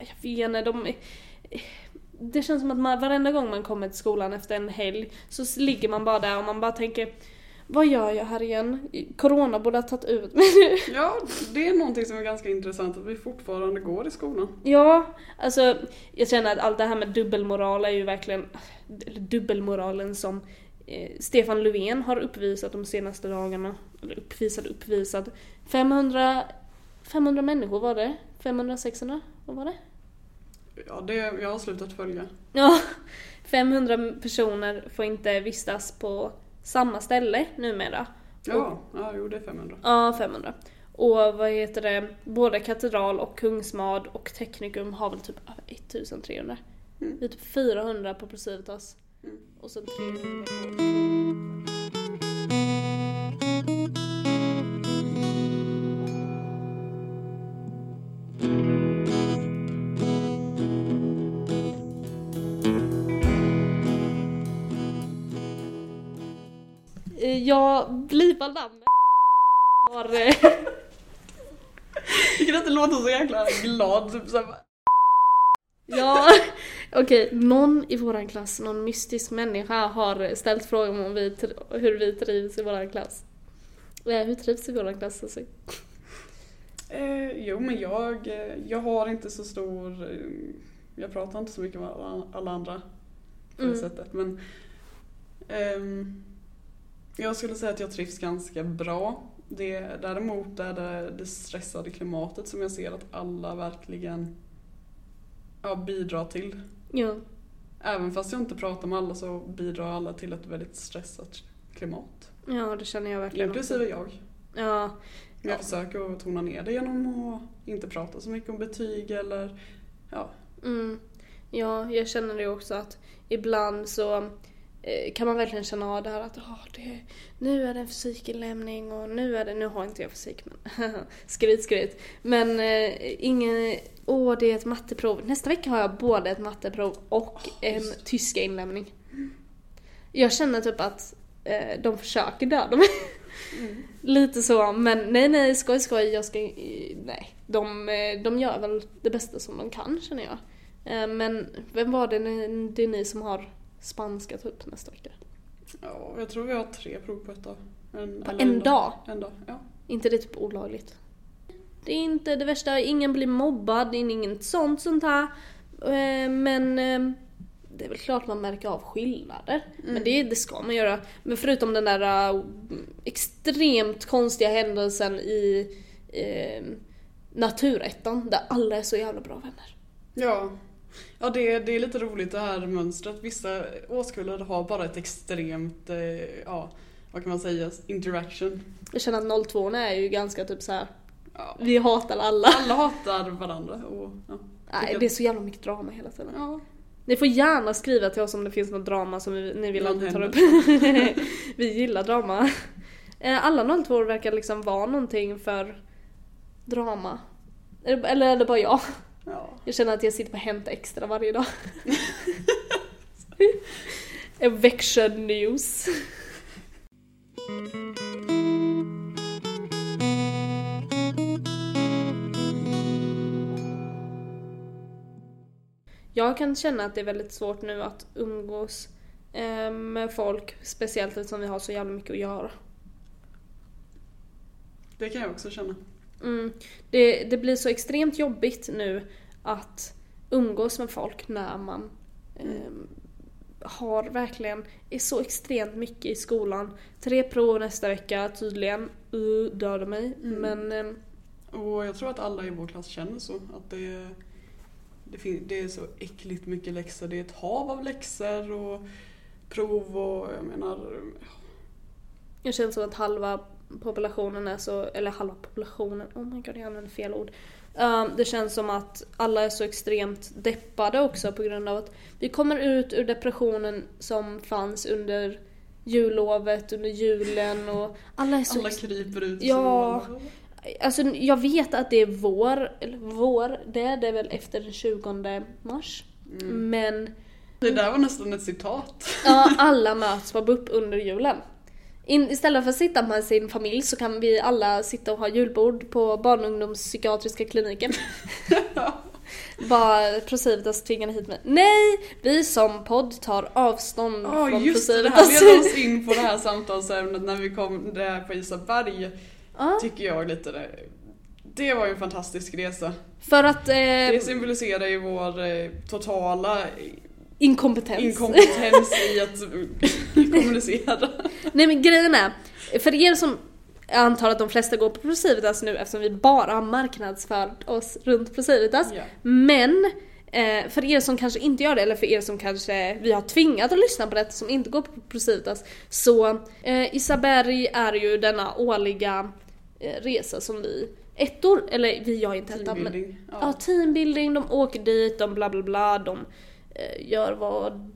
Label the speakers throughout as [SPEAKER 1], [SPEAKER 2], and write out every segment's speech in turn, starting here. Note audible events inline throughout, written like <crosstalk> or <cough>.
[SPEAKER 1] jag vet inte, de... Det känns som att man, varenda gång man kommer till skolan efter en helg så ligger man bara där och man bara tänker vad gör jag här igen? Corona borde ha tagit ut mig nu. <laughs>
[SPEAKER 2] Ja, det är någonting som är ganska intressant att vi fortfarande går i skolan.
[SPEAKER 1] Ja, alltså jag känner att allt det här med dubbelmoral är ju verkligen, eller dubbelmoralen som eh, Stefan Löfven har uppvisat de senaste dagarna. Eller uppvisat, uppvisat. 500, 500 människor var det? 500, 600? Vad var det?
[SPEAKER 2] Ja, det, jag har slutat följa.
[SPEAKER 1] Ja, <laughs> 500 personer får inte vistas på samma ställe numera.
[SPEAKER 2] Ja, ja jo det är 500.
[SPEAKER 1] Ja, 500. Och vad heter det, både katedral och Kungsmad och Teknikum har väl typ över 1300.
[SPEAKER 2] Mm.
[SPEAKER 1] Vi är typ 400 på Procivitas.
[SPEAKER 2] Mm.
[SPEAKER 1] Och sen 300 på... Jag blipar namnet har... eh, <laughs>
[SPEAKER 2] Jag kan inte låta så jäkla glad. Typ så här,
[SPEAKER 1] Ja, okej. Någon i våran klass, någon mystisk människa har ställt frågan om vi, hur vi trivs i våran klass. Eh, Hur trivs vi i våran klass alltså?
[SPEAKER 2] Eh, jo men jag, eh, jag har inte så stor, jag pratar inte så mycket med alla, alla andra på det
[SPEAKER 1] Mm.
[SPEAKER 2] sättet men ehm, jag skulle säga att jag trivs ganska bra. Det, däremot är det det stressade klimatet som jag ser att alla verkligen ja, bidrar till.
[SPEAKER 1] Ja.
[SPEAKER 2] Även fast jag inte pratar med alla så bidrar alla till ett väldigt stressat klimat.
[SPEAKER 1] Ja, det känner jag verkligen också.
[SPEAKER 2] Inklusive jag.
[SPEAKER 1] Ja,
[SPEAKER 2] Jag
[SPEAKER 1] Ja.
[SPEAKER 2] försöker att tona ner det genom att inte prata så mycket om betyg eller ja.
[SPEAKER 1] mm. ja, jag känner det också att ibland så kan man verkligen känna av det här att "Ah, det, nu är det en fysikinlämning och nu är det, nu har inte jag fysik men <laughs> skryt skryt. Men eh, ingen, åh det är ett matteprov. Nästa vecka har jag både ett matteprov och en
[SPEAKER 2] just.
[SPEAKER 1] tyska inlämning. Jag känner typ att eh, de försöker döda mig. Lite så, men nej nej skoj skoj, jag ska nej. De, eh, de gör väl det bästa som de kan känner jag. Eh, Men vem var det, det är ni som har spanska typ nästa vecka?
[SPEAKER 2] ja, jag tror vi har tre prov på ett dag. En, eller
[SPEAKER 1] en dag?
[SPEAKER 2] En dag, ja.
[SPEAKER 1] inte det typ olagligt? Det är inte det värsta, ingen blir mobbad, det är inget sånt sånt här. Eh, Men eh, det är väl klart man märker av skillnader. Men det, det ska man göra. Men förutom den där eh, extremt konstiga händelsen i eh, Naturettan där alla är så jävla bra vänner.
[SPEAKER 2] Ja, ja det, det är lite roligt det här mönstret. Vissa årskullar har bara ett extremt, eh, ja, vad kan man säga, interaction.
[SPEAKER 1] Jag känner att 02 är ju ganska typ så här.
[SPEAKER 2] Ja.
[SPEAKER 1] vi hatar alla.
[SPEAKER 2] Alla hatar varandra och ja.
[SPEAKER 1] Nej, det är så jävla mycket drama hela tiden.
[SPEAKER 2] ja.
[SPEAKER 1] Ni får gärna skriva till oss om det finns något drama som ni vill att vi tar upp. <laughs> vi gillar drama. Eh, Alla 02 verkar liksom vara någonting för drama. Eller är det bara jag?
[SPEAKER 2] Ja.
[SPEAKER 1] Jag känner att jag sitter på Hämta Extra varje dag. <laughs> Eviction news. Jag kan känna att det är väldigt svårt nu att umgås eh, med folk, speciellt eftersom vi har så jävla mycket att göra.
[SPEAKER 2] Det kan jag också känna.
[SPEAKER 1] Mm. Det, det blir så extremt jobbigt nu att umgås med folk när man ehm, har verkligen, är så extremt mycket i skolan. Tre prov nästa vecka tydligen, uh, dödar mig.
[SPEAKER 2] Mm.
[SPEAKER 1] Men ehm,
[SPEAKER 2] Och jag tror att alla i vår klass känner så. Att det, det, det är så äckligt mycket läxor. Det är ett hav av läxor och prov och jag menar...
[SPEAKER 1] jag känner som att halva populationen är så, eller halva populationen, oh my god jag använder fel ord. Ehm, det känns som att alla är så extremt deppade också på grund av att vi kommer ut ur depressionen som fanns under jullovet, under julen och alla är så
[SPEAKER 2] Alla kryper ut
[SPEAKER 1] Ja.
[SPEAKER 2] så.
[SPEAKER 1] Alltså jag vet att det är vår, eller vår, det är det väl efter den 20 mars.
[SPEAKER 2] Mm.
[SPEAKER 1] Men
[SPEAKER 2] Det där var nästan ett citat.
[SPEAKER 1] ja, <laughs> alla möts på BUP under julen. In, istället för att sitta med sin familj så kan vi alla sitta och ha julbord på barn och ungdomspsykiatriska kliniken. <laughs> Bara Procivitas tvingade hit mig. Nej! Vi som podd tar avstånd
[SPEAKER 2] Ja
[SPEAKER 1] från
[SPEAKER 2] just det, det
[SPEAKER 1] Procivitas.
[SPEAKER 2] här leder oss in på det här samtalsämnet när vi kom det här på Isaberg.
[SPEAKER 1] Ja,
[SPEAKER 2] Tycker jag lite det. Det var ju en fantastisk resa.
[SPEAKER 1] för att... Eh,
[SPEAKER 2] Det symboliserar ju vår eh, totala
[SPEAKER 1] inkompetens.
[SPEAKER 2] inkompetens i att <laughs> kommunicera.
[SPEAKER 1] Nej men grejen är, för er som jag antar att de flesta går på Procivitas nu eftersom vi bara har marknadsfört oss runt Procivitas.
[SPEAKER 2] Ja.
[SPEAKER 1] Men eh, för er som kanske inte gör det, eller för er som kanske vi har tvingat att lyssna på detta som inte går på Procivitas. Så eh, Isaberg är ju denna årliga eh, resa som vi ettor, eller vi gör inte ettan men. Ja,
[SPEAKER 2] Ja.
[SPEAKER 1] teambuilding, de åker dit, de bla bla bla, de gör vad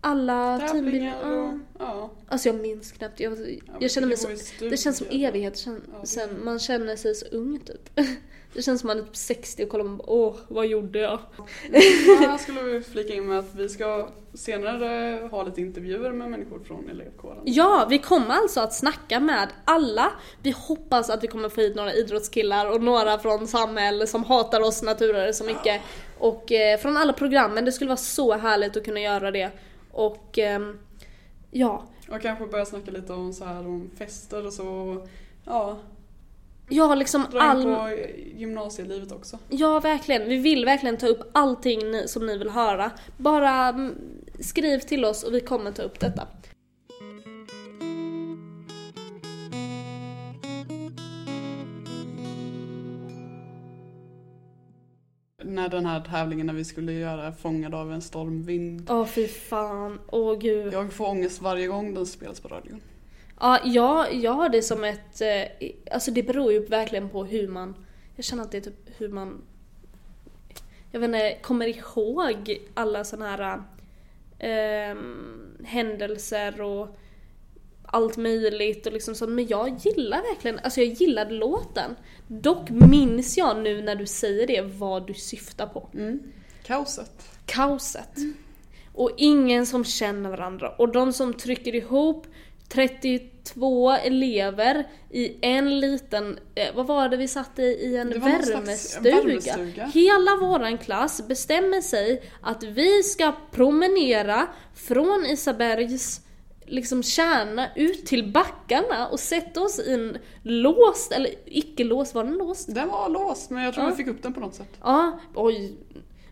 [SPEAKER 1] alla.
[SPEAKER 2] Tävlingar
[SPEAKER 1] Ja.
[SPEAKER 2] och... Ja.
[SPEAKER 1] Alltså jag minns knappt, jag,
[SPEAKER 2] Ja,
[SPEAKER 1] jag känner mig
[SPEAKER 2] det
[SPEAKER 1] så... Det känns som evighet sen,
[SPEAKER 2] Ja,
[SPEAKER 1] man känner sig så ung typ. <laughs> Det känns som man är typ 60 och kollar man bara, åh, vad gjorde jag?
[SPEAKER 2] Ja, här <laughs> skulle vi flika in med att vi ska senare ha lite intervjuer med människor från elevkåren.
[SPEAKER 1] Ja, vi kommer alltså att snacka med alla. Vi hoppas att vi kommer få hit några idrottskillar och några från samhälle som hatar oss naturare så mycket. Och eh, från alla programmen, det skulle vara så härligt att kunna göra det. Och ehm, ja,
[SPEAKER 2] Och kanske börja snacka lite om så här om fester och så. Ja,
[SPEAKER 1] ja liksom
[SPEAKER 2] dra in
[SPEAKER 1] all...
[SPEAKER 2] på gymnasielivet också.
[SPEAKER 1] Ja, verkligen. Vi vill verkligen ta upp allting som ni vill höra. Bara mm, skriv till oss och vi kommer ta upp detta.
[SPEAKER 2] När den här tävlingen när vi skulle göra Fångad av en stormvind.
[SPEAKER 1] Åh fy fan, åh gud.
[SPEAKER 2] Jag får ångest varje gång den spelas på radion.
[SPEAKER 1] Ja, jag, jag har det som ett... Eh, alltså det beror ju verkligen på hur man... Jag känner att det är typ hur man... Jag vet inte, kommer ihåg alla såna här eh, händelser och allt möjligt och liksom så. Men jag gillar verkligen, alltså jag gillade låten. Dock minns jag nu när du säger det vad du syftar på.
[SPEAKER 2] Mm. Kaoset.
[SPEAKER 1] Kaoset. Och ingen som känner varandra. Och de som trycker ihop 32 elever i en liten, eh, vad var det vi satt i, i en värmestuga. Hela våran klass bestämmer sig att vi ska promenera från Isabergs liksom kärna ut till backarna och sätta oss i en låst, eller icke låst, var den låst?
[SPEAKER 2] Den var låst men jag tror
[SPEAKER 1] Ja.
[SPEAKER 2] vi fick upp den på något sätt.
[SPEAKER 1] Ja, oj.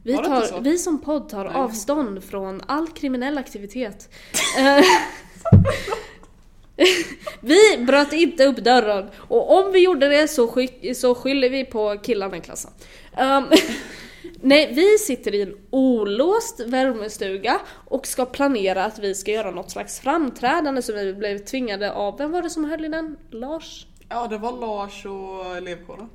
[SPEAKER 1] Vi, tar, vi som podd tar
[SPEAKER 2] Nej.
[SPEAKER 1] avstånd från all kriminell aktivitet. <laughs> Vi bröt inte upp dörren och om vi gjorde det så, sky- så skyller vi på killarna i klassen. Ehm, nej, vi sitter i en olåst värmestuga och ska planera att vi ska göra något slags framträdande som vi blev tvingade av, vem var det som höll i den? Lars?
[SPEAKER 2] Ja det var Lars och elevkåren.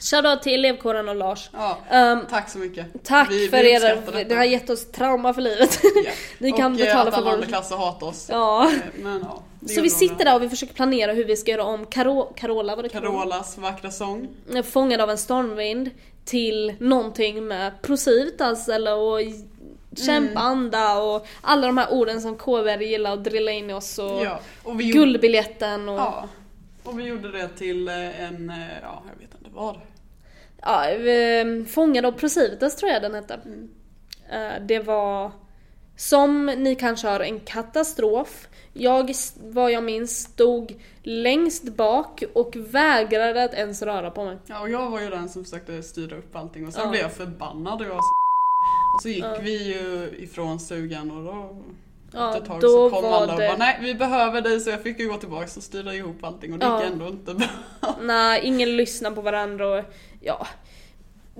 [SPEAKER 1] Shoutout till elevkåren och Lars.
[SPEAKER 2] Ja,
[SPEAKER 1] Ehm,
[SPEAKER 2] tack så mycket.
[SPEAKER 1] Tack
[SPEAKER 2] Vi-
[SPEAKER 1] för
[SPEAKER 2] vi
[SPEAKER 1] er, det har gett oss trauma för livet.
[SPEAKER 2] Ja. <laughs>
[SPEAKER 1] Ni kan
[SPEAKER 2] och
[SPEAKER 1] betala
[SPEAKER 2] eh, att
[SPEAKER 1] för
[SPEAKER 2] alla
[SPEAKER 1] vår...
[SPEAKER 2] andra klasser hatar oss.
[SPEAKER 1] Ja.
[SPEAKER 2] Eh, Men ja.
[SPEAKER 1] Så vi sitter där och vi försöker planera hur vi ska göra om Caro, Carola, var det Carola?
[SPEAKER 2] Carolas vackra sång.
[SPEAKER 1] Fångad av en stormvind till någonting med Procivitas eller och kämpa anda och alla de här orden som KVR gillar att drilla in i oss och
[SPEAKER 2] Ja. Och gjorde,
[SPEAKER 1] guldbiljetten och
[SPEAKER 2] ja. Och vi gjorde det till eh, en, eh, ja jag vet inte vad.
[SPEAKER 1] ja, eh, Fångad av Procivitas tror jag den hette.
[SPEAKER 2] Mm.
[SPEAKER 1] Det var som ni kanske hör en katastrof. Jag, vad jag minns, stod längst bak och vägrade att ens röra på mig.
[SPEAKER 2] Ja och jag var ju den som försökte styra upp allting och sen
[SPEAKER 1] Ja.
[SPEAKER 2] blev jag förbannad och jag så <laughs> och så gick
[SPEAKER 1] Ja.
[SPEAKER 2] vi ju ifrån stugan och då
[SPEAKER 1] Ja,
[SPEAKER 2] ett tag
[SPEAKER 1] då
[SPEAKER 2] så kom alla och
[SPEAKER 1] det-
[SPEAKER 2] bara nej vi behöver dig så jag fick ju gå tillbaka och styra ihop allting och det
[SPEAKER 1] Ja.
[SPEAKER 2] gick ändå inte bra. <laughs>
[SPEAKER 1] Nej, ingen lyssnar på varandra och ja.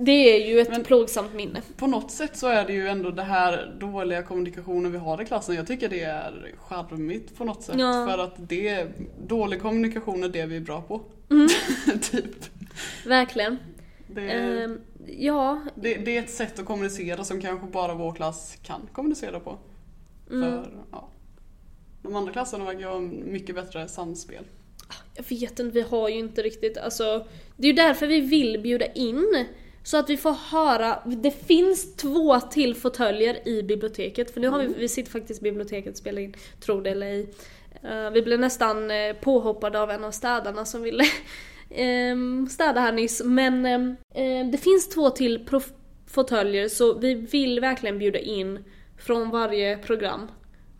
[SPEAKER 1] Det är ju ett
[SPEAKER 2] Men-
[SPEAKER 1] plågsamt minne.
[SPEAKER 2] På något sätt så är det ju ändå det här dåliga kommunikationen vi har i klassen. Jag tycker det är charmigt på något sätt.
[SPEAKER 1] Ja.
[SPEAKER 2] För att det, dålig kommunikation är det vi är bra på.
[SPEAKER 1] Mm. <laughs>
[SPEAKER 2] typ.
[SPEAKER 1] Verkligen.
[SPEAKER 2] Det,
[SPEAKER 1] Ehm, ja,
[SPEAKER 2] det, det är ett sätt att kommunicera som kanske bara vår klass kan kommunicera på.
[SPEAKER 1] mm,
[SPEAKER 2] För, ja. De andra klasserna verkar ha mycket bättre samspel.
[SPEAKER 1] jag vet inte, vi har ju inte riktigt, alltså. Det är ju därför vi vill bjuda in. Så att vi får höra, det finns två till fåtöljer i biblioteket. För nu har vi, vi sitter faktiskt i biblioteket och spelar in, tro det eller ej. Eh, vi blev nästan eh, påhoppade av en av städarna som ville <laughs> ehm, städa här nyss. Men ehm, eh, det finns två till fåtöljer så vi vill verkligen bjuda in från varje program.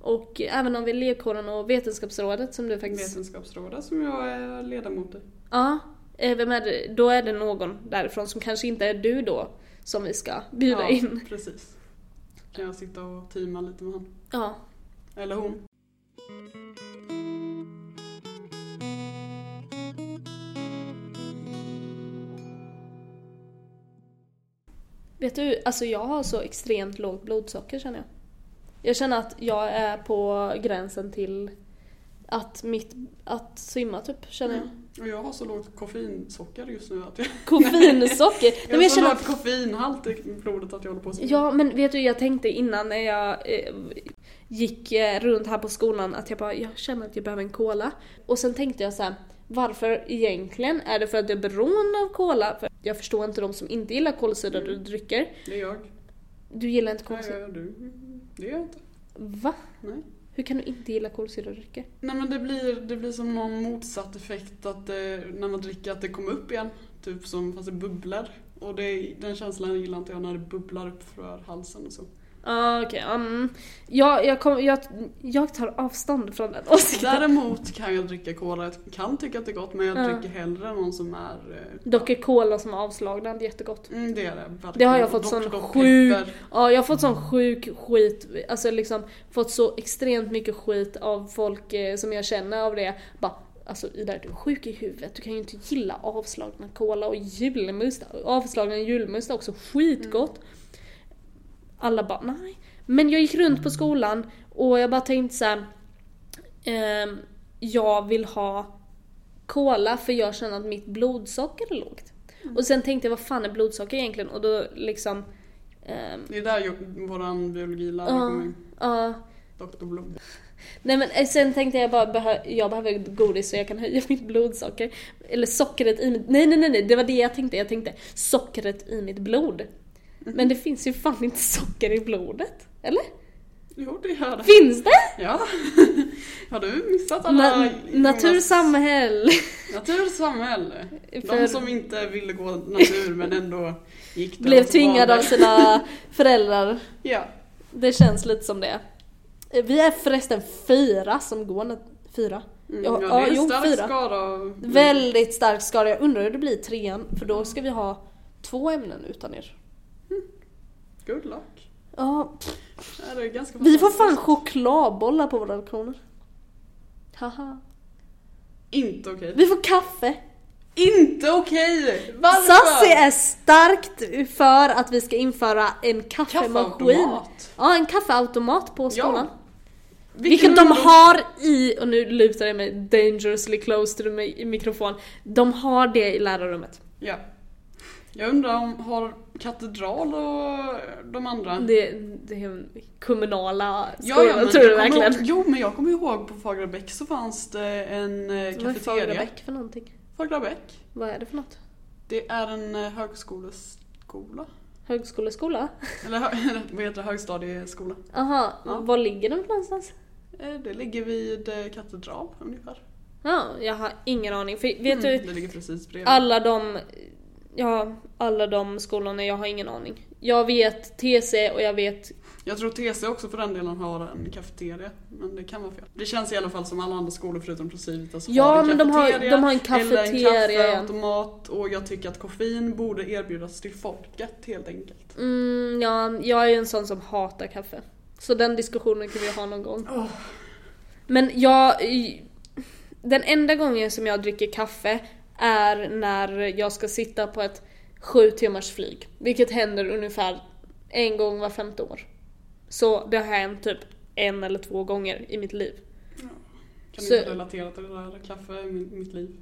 [SPEAKER 1] Och även om vi elevkåren och Vetenskapsrådet som du faktiskt...
[SPEAKER 2] Vetenskapsrådet som jag är ledamot i.
[SPEAKER 1] Ja, vem är det? då är det någon därifrån som kanske inte är du då som vi ska bjuda
[SPEAKER 2] ja,
[SPEAKER 1] in.
[SPEAKER 2] precis. Kan jag sitta och teama lite med han.
[SPEAKER 1] Ja.
[SPEAKER 2] Eller hon.
[SPEAKER 1] Vet du, alltså jag har så extremt lågt blodsocker känner jag. Jag känner att jag är på gränsen till att, mitt, att svimma typ, känner jag.
[SPEAKER 2] Och jag har så lågt koffeinsocker just nu att jag...
[SPEAKER 1] Koffeinsocker? Nej, <laughs>
[SPEAKER 2] Jag har så
[SPEAKER 1] känner
[SPEAKER 2] lågt koffeinhalt i blodet att jag håller på att svimma.
[SPEAKER 1] Ja men vet du, jag tänkte innan när jag eh, gick eh, runt här på skolan att jag bara, jag känner att jag behöver en cola. Och sen tänkte jag så här, varför egentligen? Är det för att jag är beroende av cola? För jag förstår inte de som inte gillar kolsyrade drycker.
[SPEAKER 2] Det är jag.
[SPEAKER 1] Du gillar inte
[SPEAKER 2] Nej,
[SPEAKER 1] kolsyrade?
[SPEAKER 2] jag, du. Det gör jag inte.
[SPEAKER 1] Va?
[SPEAKER 2] Nej.
[SPEAKER 1] Hur kan du inte gilla kolsyradrycker?
[SPEAKER 2] Nej men det blir, det blir som någon motsatt effekt att det, när man dricker att det kommer upp igen. Typ som fast det bubblar. Och det, den känslan gillar inte jag när det bubblar upp för halsen och så.
[SPEAKER 1] Ah, okej. um, jag, jag, kom, jag, jag tar avstånd från den åsikten.
[SPEAKER 2] Däremot kan jag dricka cola, jag kan tycka att det är gott men jag
[SPEAKER 1] Ja.
[SPEAKER 2] dricker hellre någon som är... eh,
[SPEAKER 1] Dock är cola som är avslagna, det är jättegott.
[SPEAKER 2] Mm, det är det verkligen.
[SPEAKER 1] Det har jag fått
[SPEAKER 2] Dock-
[SPEAKER 1] sån sjuk-. Ja, jag har fått sån sjuk skit, alltså liksom fått så extremt mycket skit av folk eh, som jag känner av det. Bara, alltså Ida, du är sjuk i huvudet, du kan ju inte gilla avslagna cola och julmust. Avslagna julmust är också skitgott. Alla bara, nej. Men jag gick runt på skolan och jag bara tänkte så här. ehm, jag vill ha cola för jag känner att mitt blodsocker är lågt. Och sen tänkte jag, vad fan är blodsocker egentligen? Och då liksom... ehm,
[SPEAKER 2] Det är där våran biologilärare
[SPEAKER 1] Ja.
[SPEAKER 2] kommer in.
[SPEAKER 1] Ja.
[SPEAKER 2] Dr. Blom.
[SPEAKER 1] Nej men eh, sen tänkte jag bara, jag behöver godis så jag kan höja <laughs> mitt blodsocker. Eller sockret i mitt... Nej nej nej, nej det var det jag tänkte. Jag tänkte sockret i mitt blod. Men det finns ju fan inte socker i blodet. Eller?
[SPEAKER 2] Jo, det gör det.
[SPEAKER 1] Finns det?
[SPEAKER 2] Ja. Har du missat alla
[SPEAKER 1] Na-. Natursamhälle. För-
[SPEAKER 2] De som inte ville gå natur men ändå gick där
[SPEAKER 1] Blev tvingade av sina föräldrar.
[SPEAKER 2] Ja.
[SPEAKER 1] Det känns lite som det. Vi är förresten fyra som går Fyra?
[SPEAKER 2] Mm,
[SPEAKER 1] Ja,
[SPEAKER 2] ja, det är en
[SPEAKER 1] jo,
[SPEAKER 2] stark
[SPEAKER 1] fyra.
[SPEAKER 2] skara av...
[SPEAKER 1] Väldigt stark skala. Jag undrar hur det blir trean, för då ska vi ha två ämnen utan er.
[SPEAKER 2] Good luck.
[SPEAKER 1] Ja,
[SPEAKER 2] Ja, det är ganska
[SPEAKER 1] vi får fan chokladbollar på våra lektioner. Haha.
[SPEAKER 2] Inte okej.
[SPEAKER 1] Vi får kaffe.
[SPEAKER 2] Inte okej! Varför?
[SPEAKER 1] Sassi är starkt för att vi ska införa en kaffemaskin.
[SPEAKER 2] Kaffeautomat.
[SPEAKER 1] Ja, en kaffeautomat på skolan.
[SPEAKER 2] Vi
[SPEAKER 1] Vilket
[SPEAKER 2] kan
[SPEAKER 1] de har i, och nu lutar jag mig dangerously close mi- mikrofon. De har det i lärarrummet.
[SPEAKER 2] Ja. Jag undrar om har katedral och de andra?
[SPEAKER 1] Det, det är kommunala
[SPEAKER 2] Ja,
[SPEAKER 1] skolan,
[SPEAKER 2] ja, men
[SPEAKER 1] tror du verkligen?
[SPEAKER 2] ihåg- Jo, men jag kommer ihåg på Fagrabäck så fanns det en eh,
[SPEAKER 1] Vad är
[SPEAKER 2] kafeteria.
[SPEAKER 1] Fagerbäck för någonting?
[SPEAKER 2] Fagrabäck.
[SPEAKER 1] Vad är det för något?
[SPEAKER 2] Det är en eh, högskoleskola.
[SPEAKER 1] Högskoleskola?
[SPEAKER 2] Eller <laughs> vad heter det? Högstadieskola.
[SPEAKER 1] Aha,
[SPEAKER 2] Ja.
[SPEAKER 1] var ligger den någonstans?
[SPEAKER 2] Eh, Det ligger vid katedral ungefär.
[SPEAKER 1] Ja, jag har ingen aning. För vet
[SPEAKER 2] Mm,
[SPEAKER 1] du,
[SPEAKER 2] Det ligger precis bredvid.
[SPEAKER 1] alla de, ja, alla de skolorna, jag har ingen aning. Jag vet TC och jag vet,
[SPEAKER 2] Jag tror TC också för den delen har en kafeteria. Men det kan vara fel. Det känns i alla fall som alla andra skolor förutom Procivitas
[SPEAKER 1] Ja,
[SPEAKER 2] har en
[SPEAKER 1] men de har-
[SPEAKER 2] kafeteria
[SPEAKER 1] de har en
[SPEAKER 2] Eller
[SPEAKER 1] kafeteria, ja.
[SPEAKER 2] en kaffeautomat. Och jag tycker att koffein borde erbjudas till folket helt enkelt.
[SPEAKER 1] mm, ja, jag är ju en sån som hatar kaffe. Så den diskussionen kan vi ha någon gång.
[SPEAKER 2] Åh.
[SPEAKER 1] Men jag, den enda gången som jag dricker kaffe är när jag ska sitta på ett sju timmars flyg. Vilket händer ungefär en gång var femte år. Så det har hänt typ en eller två gånger i mitt liv.
[SPEAKER 2] Kan
[SPEAKER 1] Så-
[SPEAKER 2] inte relatera till det där kaffe i mitt liv.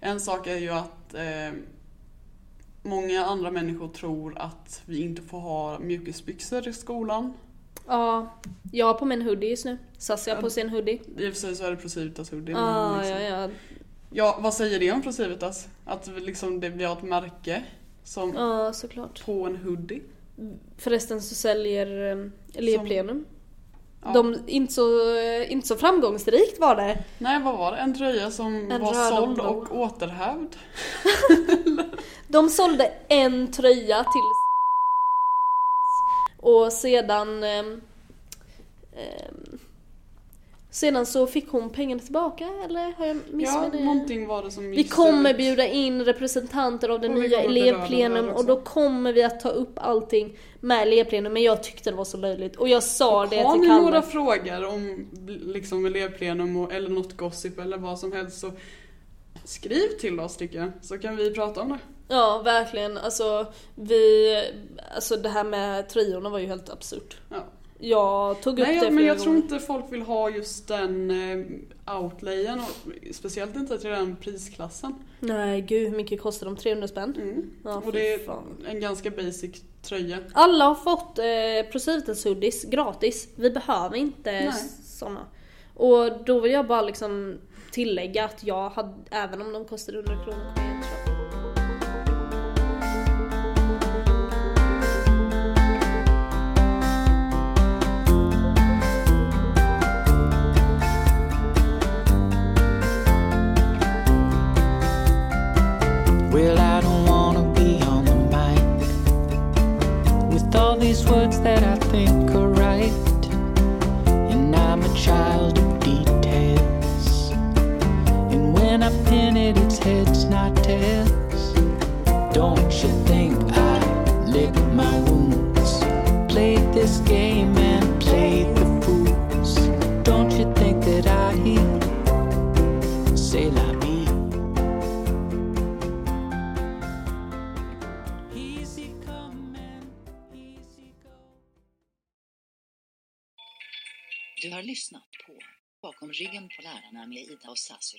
[SPEAKER 2] En sak är ju att eh, många andra människor tror att vi inte får ha mjukisbyxor i skolan.
[SPEAKER 1] Ja, jag har på mig en hoodie just nu. Sassi har på sig en hoodie.
[SPEAKER 2] I och för sig så är det Procivitas hoodie. men
[SPEAKER 1] Ah,
[SPEAKER 2] liksom-
[SPEAKER 1] ja, ja.
[SPEAKER 2] ja, vad säger det om Procivitas? Att vi liksom, det, vi har ett märke som
[SPEAKER 1] Ja, såklart.
[SPEAKER 2] på en hoodie.
[SPEAKER 1] Förresten så säljer um, elevplenum.
[SPEAKER 2] Ja.
[SPEAKER 1] De, inte, så, inte så framgångsrikt var det.
[SPEAKER 2] Nej, vad var det? En tröja som
[SPEAKER 1] En
[SPEAKER 2] var såld och återhävd. <laughs>
[SPEAKER 1] De sålde en tröja till och sedan ehm, ehm, Sedan så fick hon pengarna tillbaka eller har jag
[SPEAKER 2] Ja,
[SPEAKER 1] missminner jag?
[SPEAKER 2] någonting var det som
[SPEAKER 1] Vi kommer
[SPEAKER 2] ut.
[SPEAKER 1] bjuda in representanter av det
[SPEAKER 2] Och
[SPEAKER 1] nya
[SPEAKER 2] det
[SPEAKER 1] elevplenum och då kommer vi att ta upp allting med elevplenum men jag tyckte det var så löjligt och jag sa det
[SPEAKER 2] Har
[SPEAKER 1] till
[SPEAKER 2] ni
[SPEAKER 1] Kalle.
[SPEAKER 2] några frågor om liksom elevplenum och, eller något gossip eller vad som helst så skriv till oss tycker jag, så kan vi prata om det.
[SPEAKER 1] Ja verkligen, alltså vi, alltså det här med triorna var ju helt absurt.
[SPEAKER 2] Ja.
[SPEAKER 1] Jag tog upp
[SPEAKER 2] Nej,
[SPEAKER 1] det
[SPEAKER 2] men
[SPEAKER 1] flera
[SPEAKER 2] jag tror
[SPEAKER 1] gånger.
[SPEAKER 2] inte folk vill ha just den eh, outlayen, och speciellt inte till den prisklassen.
[SPEAKER 1] Nej gud hur mycket kostar de? 300 spänn?
[SPEAKER 2] Mm.
[SPEAKER 1] Ja,
[SPEAKER 2] och det är
[SPEAKER 1] fan.
[SPEAKER 2] en ganska basic tröja.
[SPEAKER 1] Alla har fått eh, Procivitas hoodies gratis. Vi behöver inte såna. Och då vill jag bara liksom tillägga att jag hade, även om de kostade 100 kronor,
[SPEAKER 3] these words that I think are right. And I'm a child of details. And when I pin it, it's heads, not tails. Don't you think I lick my wounds? Played this
[SPEAKER 4] Bakom ryggen på lärarna med Ida och Sassi.